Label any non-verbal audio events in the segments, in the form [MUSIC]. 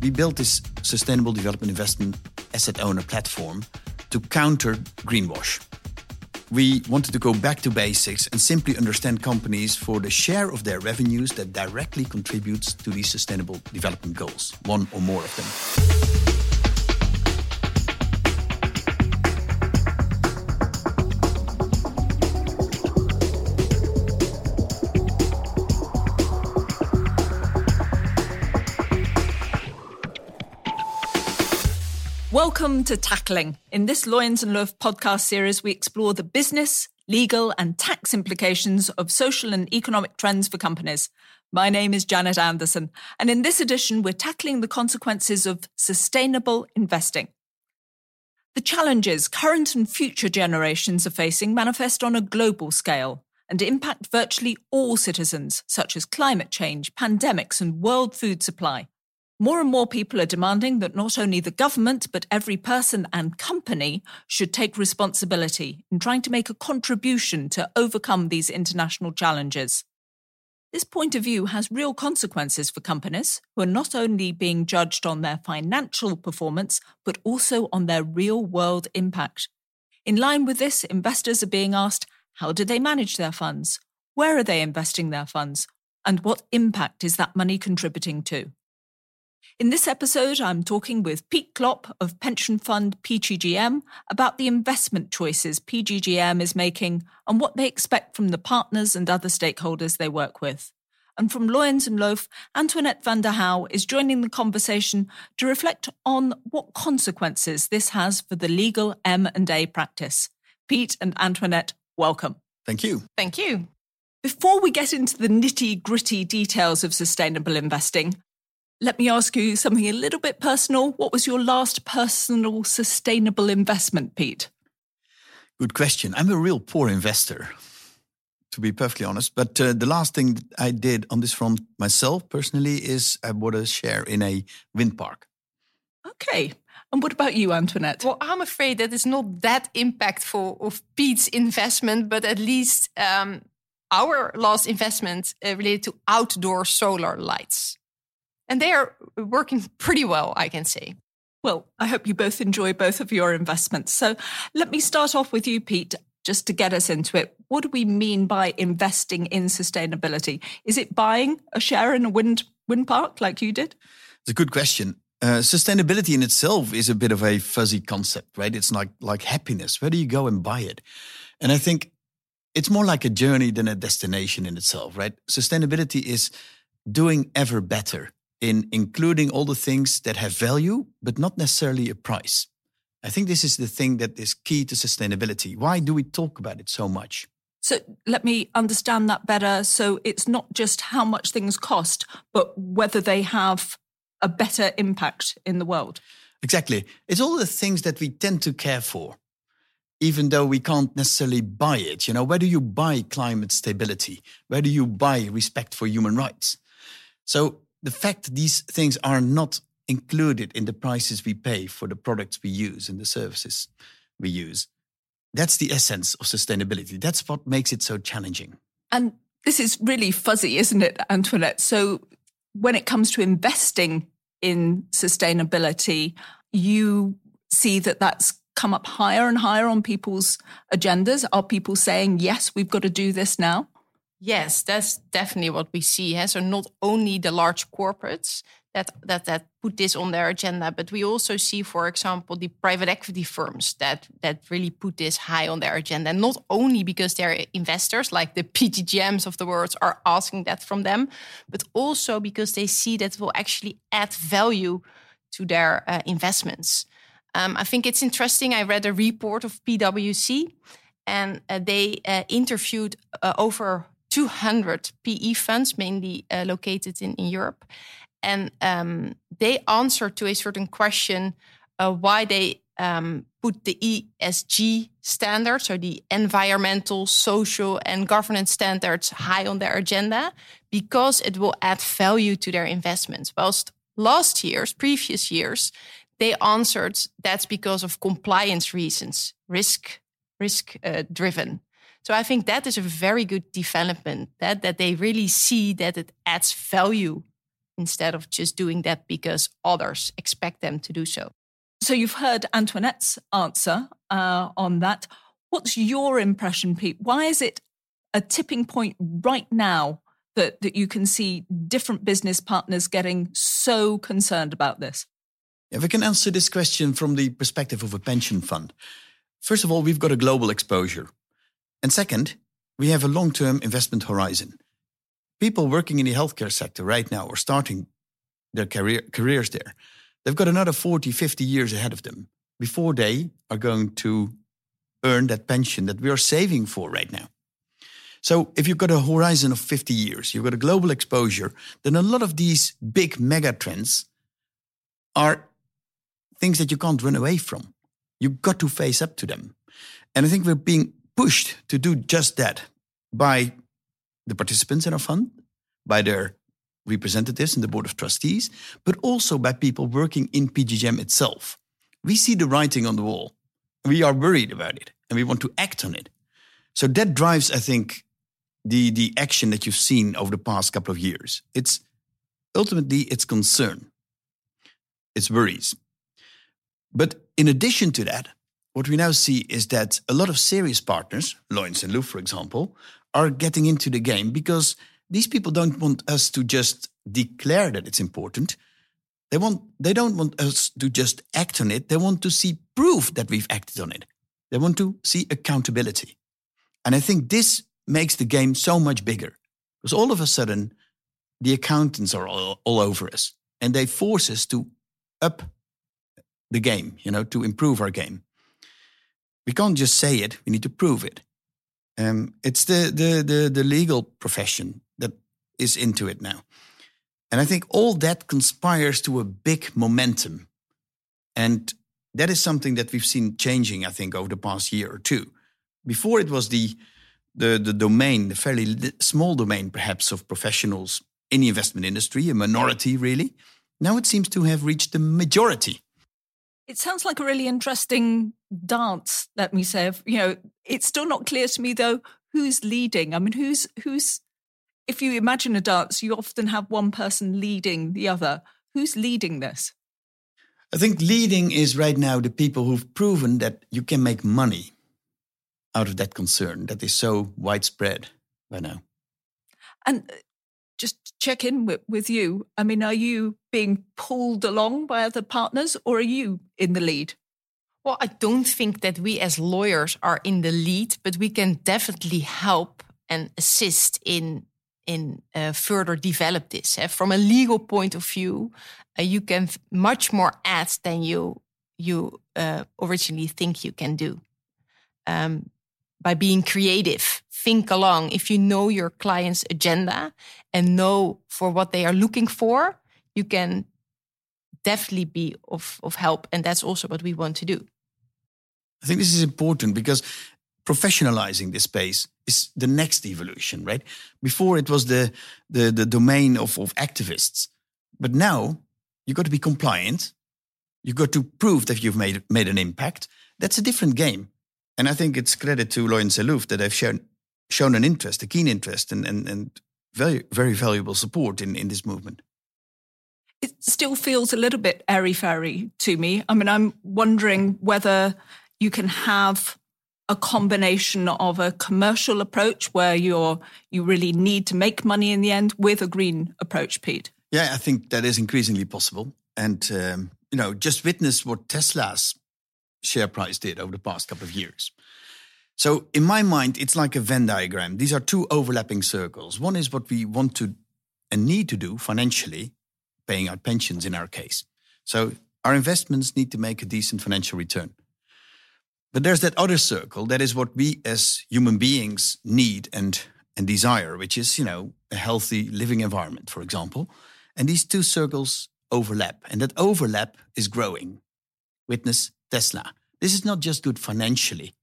we built this sustainable development investment asset owner platform to counter greenwash. We wanted to go back to basics and simply understand companies for the share of their revenues that directly contributes to these sustainable development goals, one or more of them. Welcome to Tackling. In this Loyens and Loeff podcast series, we explore the business, legal, and tax implications of social and economic trends for companies. My name is Janet Anderson, and in this edition, we're tackling the consequences of sustainable investing. The challenges current and future generations are facing manifest on a global scale and impact virtually all citizens, such as climate change, pandemics, and world food supply. More and more people are demanding that not only the government, but every person and company should take responsibility in trying to make a contribution to overcome these international challenges. This point of view has real consequences for companies who are not only being judged on their financial performance, but also on their real world impact. In line with this, investors are being asked how do they manage their funds? Where are they investing their funds? And what impact is that money contributing to? In this episode, I'm talking with Pete Klop of pension fund PGGM about the investment choices PGGM is making and what they expect from the partners and other stakeholders they work with. And from Loyens and Loeff, Antoinette van der Houw is joining the conversation to reflect on what consequences this has for the legal M&A practice. Pete and Antoinette, welcome. Thank you. Thank you. Before we get into the nitty gritty details of sustainable investing, let me ask you something a little bit personal. What was your last personal sustainable investment, Pete? Good question. I'm a real poor investor, to be perfectly honest. But uh, the last thing I did on this front myself personally is I bought a share in a wind park. Okay. And what about you, Antoinette? Well, I'm afraid that is not that impactful of Pete's investment, but at least um, our last investment uh, related to outdoor solar lights and they are working pretty well, I can say. Well, I hope you both enjoy both of your investments. So let me start off with you, Pete, just to get us into it. What do we mean by investing in sustainability? Is it buying a share in a wind wind park like you did? It's a good question. Uh, sustainability in itself is a bit of a fuzzy concept, right? It's like like happiness. Where do you go and buy it? And I think it's more like a journey than a destination in itself, right? Sustainability is doing ever better in including all the things that have value, but not necessarily a price. I think this is the thing that is key to sustainability. Why do we talk about it so much? So let me understand that better. So it's not just how much things cost, but whether they have a better impact in the world. Exactly. It's all the things that we tend to care for, even though we can't necessarily buy it. You know, where do you buy climate stability? Where do you buy respect for human rights? So the fact that these things are not included in the prices we pay for the products we use and the services we use, that's the essence of sustainability. That's what makes it so challenging. And this is really fuzzy, isn't it, Antoinette? So when it comes to investing in sustainability, you see that that's come up higher and higher on people's agendas. Are people saying, yes, we've got to do this now? Yes, that's definitely what we see. Huh? So not only the large corporates that, that that put this on their agenda, but we also see, for example, the private equity firms that that really put this high on their agenda. Not only because their investors, like the PGGMs of the world, are asking that from them, but also because they see that will actually add value to their uh, investments. Um, I think it's interesting. I read a report of PwC, and uh, they uh, interviewed uh, over 200 PE funds, mainly uh, located in, in Europe. And um, they answer to a certain question uh, why they um, put the ESG standards, so the environmental, social, and governance standards, high on their agenda because it will add value to their investments. Whilst last years, previous years, they answered that's because of compliance reasons, risk risk uh, driven. So I think that is a very good development that that they really see that it adds value instead of just doing that because others expect them to do so. So you've heard Antoinette's answer uh, on that. What's your impression, Pete? Why is it a tipping point right now that, that you can see different business partners getting so concerned about this? If I can answer this question from the perspective of a pension fund, first of all, we've got a global exposure. And second, we have a long term investment horizon. People working in the healthcare sector right now or starting their career, careers there, they've got another 40, 50 years ahead of them before they are going to earn that pension that we are saving for right now. So if you've got a horizon of 50 years, you've got a global exposure, then a lot of these big mega trends are things that you can't run away from. You've got to face up to them. And I think we're being pushed to do just that by the participants in our fund, by their representatives in the board of trustees, but also by people working in PGGM itself. We see the writing on the wall. We are worried about it and we want to act on it. So that drives, I think, the the action that you've seen over the past couple of years. It's ultimately it's concern, it's worries. But in addition to that, what we now see is that a lot of serious partners, Loyens and Loeff, for example, are getting into the game because these people don't want us to just declare that it's important. They want they don't want us to just act on it. They want to see proof that we've acted on it. They want to see accountability. And I think this makes the game so much bigger because all of a sudden the accountants are all, all over us and they force us to up the game, you know, to improve our game. We can't just say it; we need to prove it. Um, it's the, the the the legal profession that is into it now, and I think all that conspires to a big momentum, and that is something that we've seen changing. I think over the past year or two. Before it was the the, the domain, the fairly small domain perhaps of professionals in the investment industry, a minority really. Now it seems to have reached the majority. It sounds like a really interesting dance, let me say. You know, it's still not clear to me though who's leading. I mean, who's who's if you imagine a dance, you often have one person leading the other. Who's leading this? I think leading is right now the people who've proven that you can make money out of that concern that is so widespread by now. And uh, just check in with, with you. I mean, are you being pulled along by other partners or are you in the lead? Well, I don't think that we as lawyers are in the lead, but we can definitely help and assist in in uh, further develop this. Uh, from a legal point of view, uh, you can much more add than you you uh, originally think you can do. Um, by being creative. Think along. If you know your client's agenda and know for what they are looking for, you can definitely be of, of help. And that's also what we want to do. I think this is important because professionalizing this space is the next evolution, right? Before it was the the, the domain of, of activists. But now you've got to be compliant. You've got to prove that you've made made an impact. That's a different game. And I think it's credit to and Loeff that they've shown shown an interest, a keen interest, and and, and very very valuable support in in this movement. It still feels a little bit airy fairy to me. I mean, I'm wondering whether you can have a combination of a commercial approach where you're you really need to make money in the end with a green approach, Pete. Yeah, I think that is increasingly possible, and um, you know, just witness what Tesla's share price did over the past couple of years. So, in my mind, it's like a Venn diagram. These are two overlapping circles. One is what we want to and need to do financially, paying out pensions in our case. So, our investments need to make a decent financial return. But there's that other circle that is what we as human beings need and, and desire, which is, you know, a healthy living environment, for example. And these two circles overlap, and that overlap is growing. Witness Tesla. This is not just good financially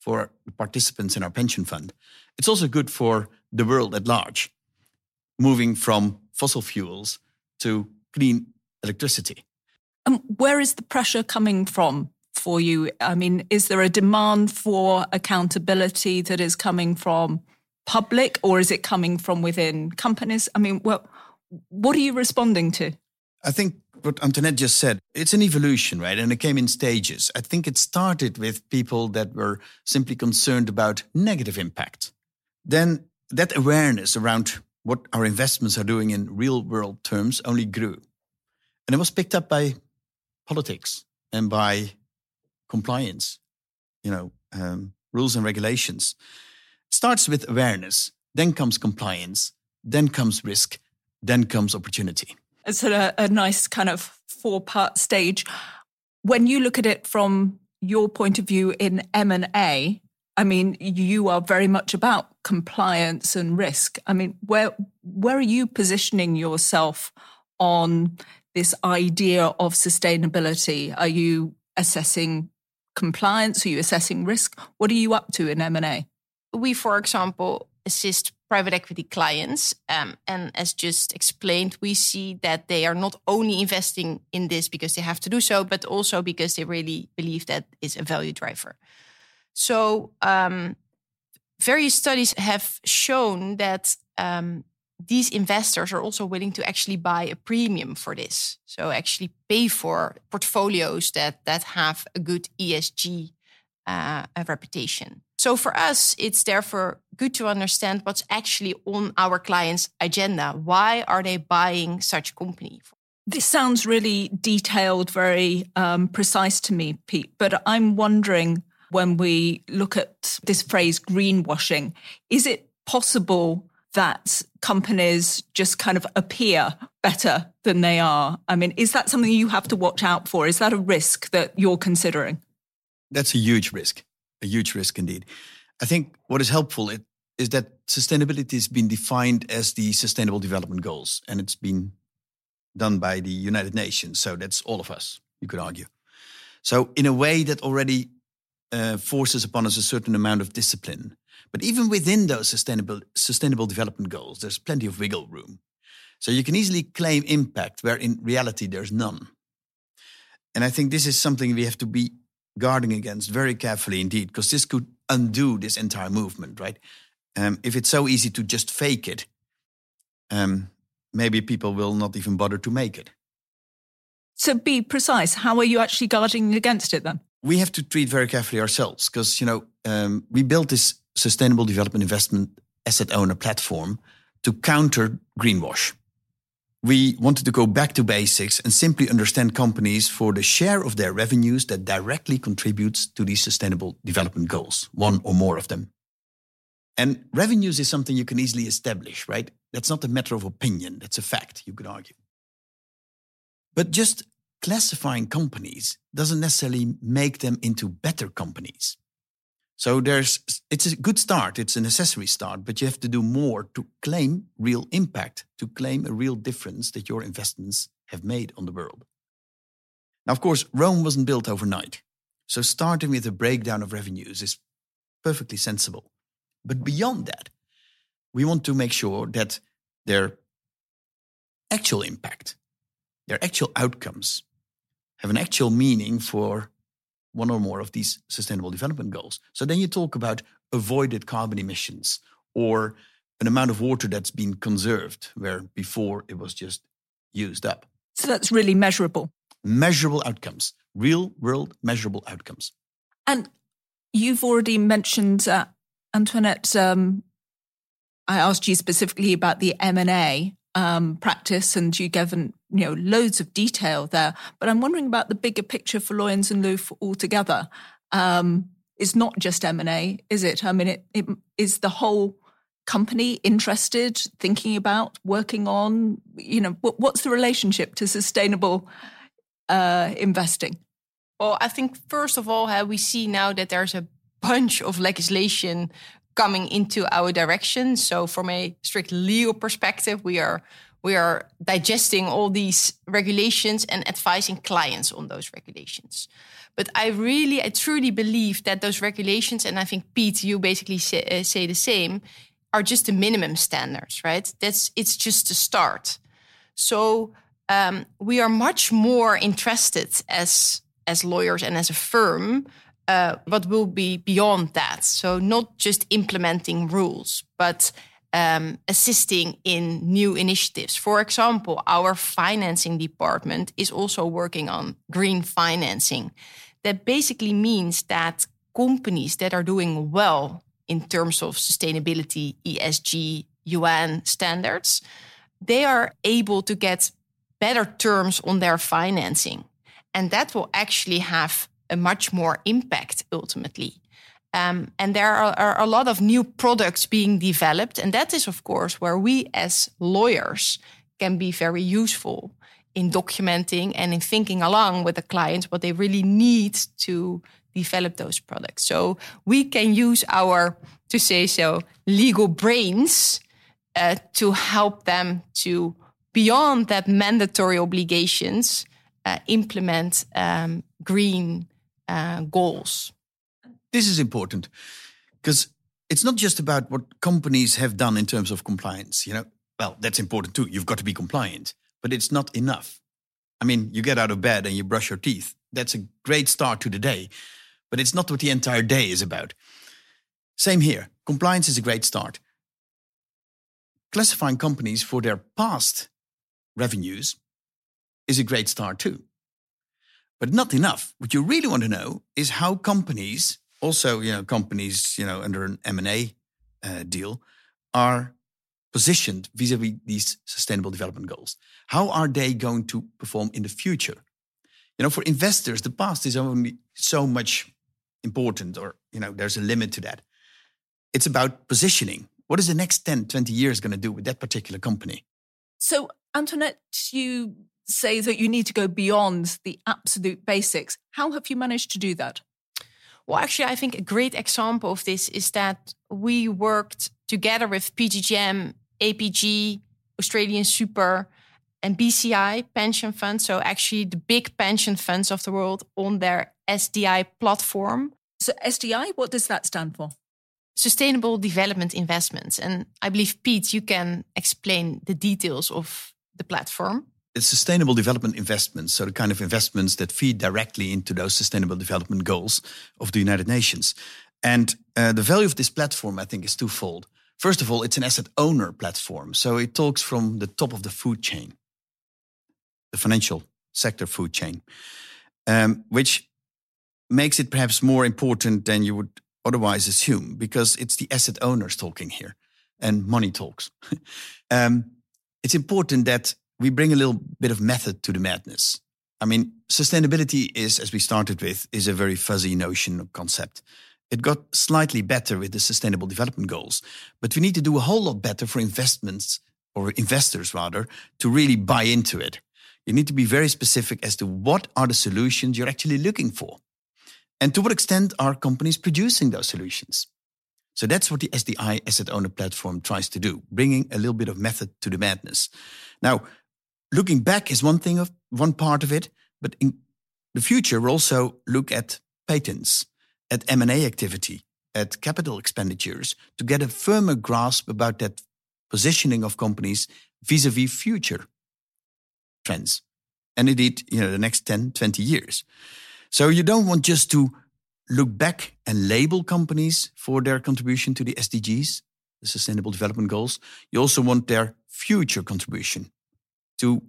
for the participants in our pension fund, it's also good for the world at large, moving from fossil fuels to clean electricity. Um, where is the pressure coming from for you? I mean, is there a demand for accountability that is coming from public or is it coming from within companies? I mean, well, what are you responding to? I think what Antoinette just said, it's an evolution, right? And it came in stages. I think it started with people that were simply concerned about negative impact. Then that awareness around what our investments are doing in real world terms only grew. And it was picked up by politics and by compliance, you know, um, rules and regulations. It starts with awareness, then comes compliance, then comes risk, then comes opportunity. It's a, a nice kind of four part stage. When you look at it from your point of view in M&A, I mean, you are very much about compliance and risk. I mean, where where are you positioning yourself on this idea of sustainability? Are you assessing compliance? Are you assessing risk? What are you up to in M&A? We, for example, assist private equity clients. Um, and as just explained, we see that they are not only investing in this because they have to do so, but also because they really believe that is a value driver. So, um, various studies have shown that um, these investors are also willing to actually buy a premium for this. So, actually pay for portfolios that that have a good ESG uh, reputation. So for us, it's therefore good to understand what's actually on our clients' agenda. Why are they buying such a company? This sounds really detailed, very um, precise to me, Pete. But I'm wondering when we look at this phrase greenwashing, is it possible that companies just kind of appear better than they are? I mean, is that something you have to watch out for? Is that a risk that you're considering? That's a huge risk a huge risk indeed. I think what is helpful it, is that sustainability has been defined as the Sustainable Development Goals, and it's been done by the United Nations. So that's all of us, you could argue. So in a way that already uh, forces upon us a certain amount of discipline. But even within those sustainable sustainable development goals, there's plenty of wiggle room. So you can easily claim impact where in reality there's none. And I think this is something we have to be guarding against very carefully indeed, because this could undo this entire movement, right? Um, if it's so easy to just fake it, um, maybe people will not even bother to make it. So be precise. How are you actually guarding against it then? We have to treat very carefully ourselves because, you know, um, we built this sustainable development investment asset owner platform to counter greenwash we wanted to go back to basics and simply understand companies for the share of their revenues that directly contributes to these sustainable development goals, one or more of them. And revenues is something you can easily establish, right? That's not a matter of opinion, that's a fact, you could argue. But just classifying companies doesn't necessarily make them into better companies. So there's it's a good start, it's a necessary start, but you have to do more to claim real impact, to claim a real difference that your investments have made on the world. Now, of course, Rome wasn't built overnight. So starting with a breakdown of revenues is perfectly sensible. But beyond that, we want to make sure that their actual impact, their actual outcomes have an actual meaning for one or more of these sustainable development goals. So then you talk about avoided carbon emissions or an amount of water that's been conserved where before it was just used up. So that's really measurable. Measurable outcomes, real world measurable outcomes. And you've already mentioned, uh, Antoinette, um, I asked you specifically about the M&A um, practice and you given you know loads of detail there. But i'm wondering about the bigger picture for loyens and loeff altogether. Um, it's not just m&a is it? I mean it, it is the whole company interested thinking about working on you know what, what's the relationship to sustainable uh, investing? Well i think first of all uh, we see now that there's a bunch of legislation coming into our direction. So from a strict legal perspective, we are we are digesting all these regulations and advising clients on those regulations. But I really, I truly believe that those regulations, and I think Pete, you basically say, uh, say the same, are just the minimum standards, right? That's it's just a start. So um, we are much more interested as as lawyers and as a firm uh, what will be beyond that. So not just implementing rules, but um, assisting in new initiatives. For example, our financing department is also working on green financing. That basically means that companies that are doing well in terms of sustainability, ESG, UN standards, they are able to get better terms on their financing. And that will actually have a much more impact ultimately. Um, and there are, are, a lot of new products being developed. And that is, of course, where we as lawyers can be very useful in documenting and in thinking along with the clients what they really need to develop those products. So we can use our, to say so, legal brains uh, to help them to, beyond that mandatory obligations, uh, implement um, green uh, goals. This is important because it's not just about what companies have done in terms of compliance. You know, well, that's important too. You've got to be compliant, but it's not enough. I mean, you get out of bed and you brush your teeth. That's a great start to the day, but it's not what the entire day is about. Same here. Compliance is a great start. Classifying companies for their past revenues is a great start too. But not enough. What you really want to know is how companies, also you know companies you know under an M&A uh, deal, are positioned vis-a-vis these sustainable development goals. How are they going to perform in the future? You know, for investors, the past is only so much important, or you know, there's a limit to that. It's about positioning. What is the next 10, 20 years going to do with that particular company? So, Antoinette, you say that you need to go beyond the absolute basics. How have you managed to do that? Well, actually, I think a great example of this is that we worked together with PGGM, APG, Australian Super, and BCI pension funds. So, actually, the big pension funds of the world on their SDI platform. So, SDI, what does that stand for? Sustainable Development Investments. And I believe, Pete, you can explain the details of the platform sustainable development investments, so the kind of investments that feed directly into those sustainable development goals of the United Nations. And uh, the value of this platform, I think, is twofold. First of all, it's an asset owner platform. So it talks from the top of the food chain, the financial sector food chain, um, which makes it perhaps more important than you would otherwise assume, because it's the asset owners talking here and money talks. [LAUGHS] um, it's important that we bring a little bit of method to the madness. I mean, sustainability is, as we started with, is a very fuzzy notion or concept. It got slightly better with the sustainable development goals, but we need to do a whole lot better for investments or investors rather to really buy into it. You need to be very specific as to what are the solutions you're actually looking for. And to what extent are companies producing those solutions? So that's what the SDI asset owner platform tries to do, bringing a little bit of method to the madness. Now, looking back is one thing of one part of it, but in the future, we'll also look at patents, at M&A activity, at capital expenditures to get a firmer grasp about that positioning of companies vis-a-vis future trends. And indeed, you know, the next 10, 20 years. So you don't want just to look back and label companies for their contribution to the SDGs, the Sustainable Development Goals. You also want their future contribution to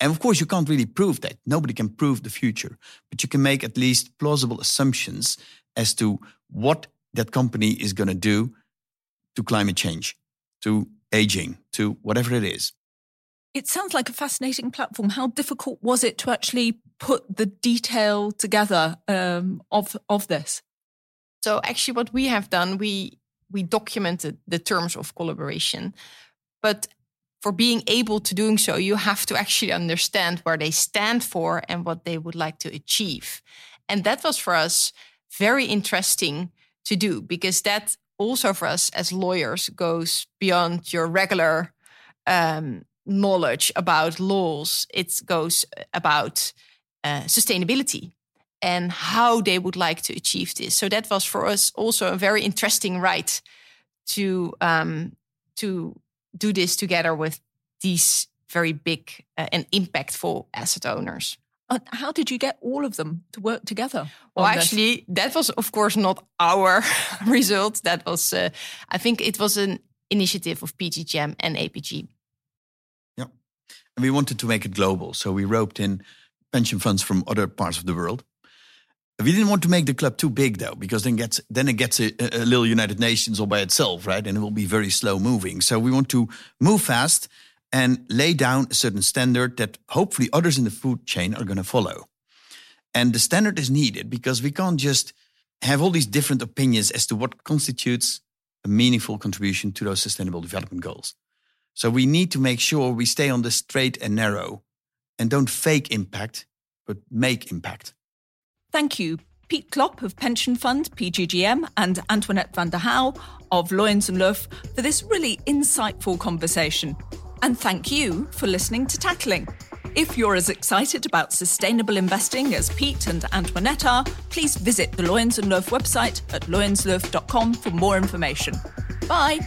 and of course you can't really prove that. Nobody can prove the future but you can make at least plausible assumptions as to what that company is going to do to climate change to aging to whatever it is. It sounds like a fascinating platform. How difficult was it to actually put the detail together um, of of this? So actually what we have done we we documented the terms of collaboration but for being able to doing so, you have to actually understand where they stand for and what they would like to achieve. And that was for us very interesting to do because that also for us as lawyers goes beyond your regular um, knowledge about laws. It goes about uh, sustainability and how they would like to achieve this. So that was for us also a very interesting ride to um, to do this together with these very big uh, and impactful asset owners. Uh, how did you get all of them to work together? Well, actually, that was of course not our [LAUGHS] result. That was, uh, I think, it was an initiative of PGGM and APG. Yeah. And we wanted to make it global. So we roped in pension funds from other parts of the world. We didn't want to make the club too big though, because then gets then it gets a, a, little United Nations all by itself, right? And it will be very slow moving. So we want to move fast and lay down a certain standard that hopefully others in the food chain are going to follow. And the standard is needed because we can't just have all these different opinions as to what constitutes a meaningful contribution to those sustainable development goals. So we need to make sure we stay on the straight and narrow and don't fake impact, but make impact. Thank you, Pete Klop of Pension Fund PGGM and Antoinette van der Houw of Loyens and Loeff for this really insightful conversation. And thank you for listening to Tackling. If you're as excited about sustainable investing as Pete and Antoinette are, please visit the Loyens and Loeff website at loyensloeff.com for more information. Bye.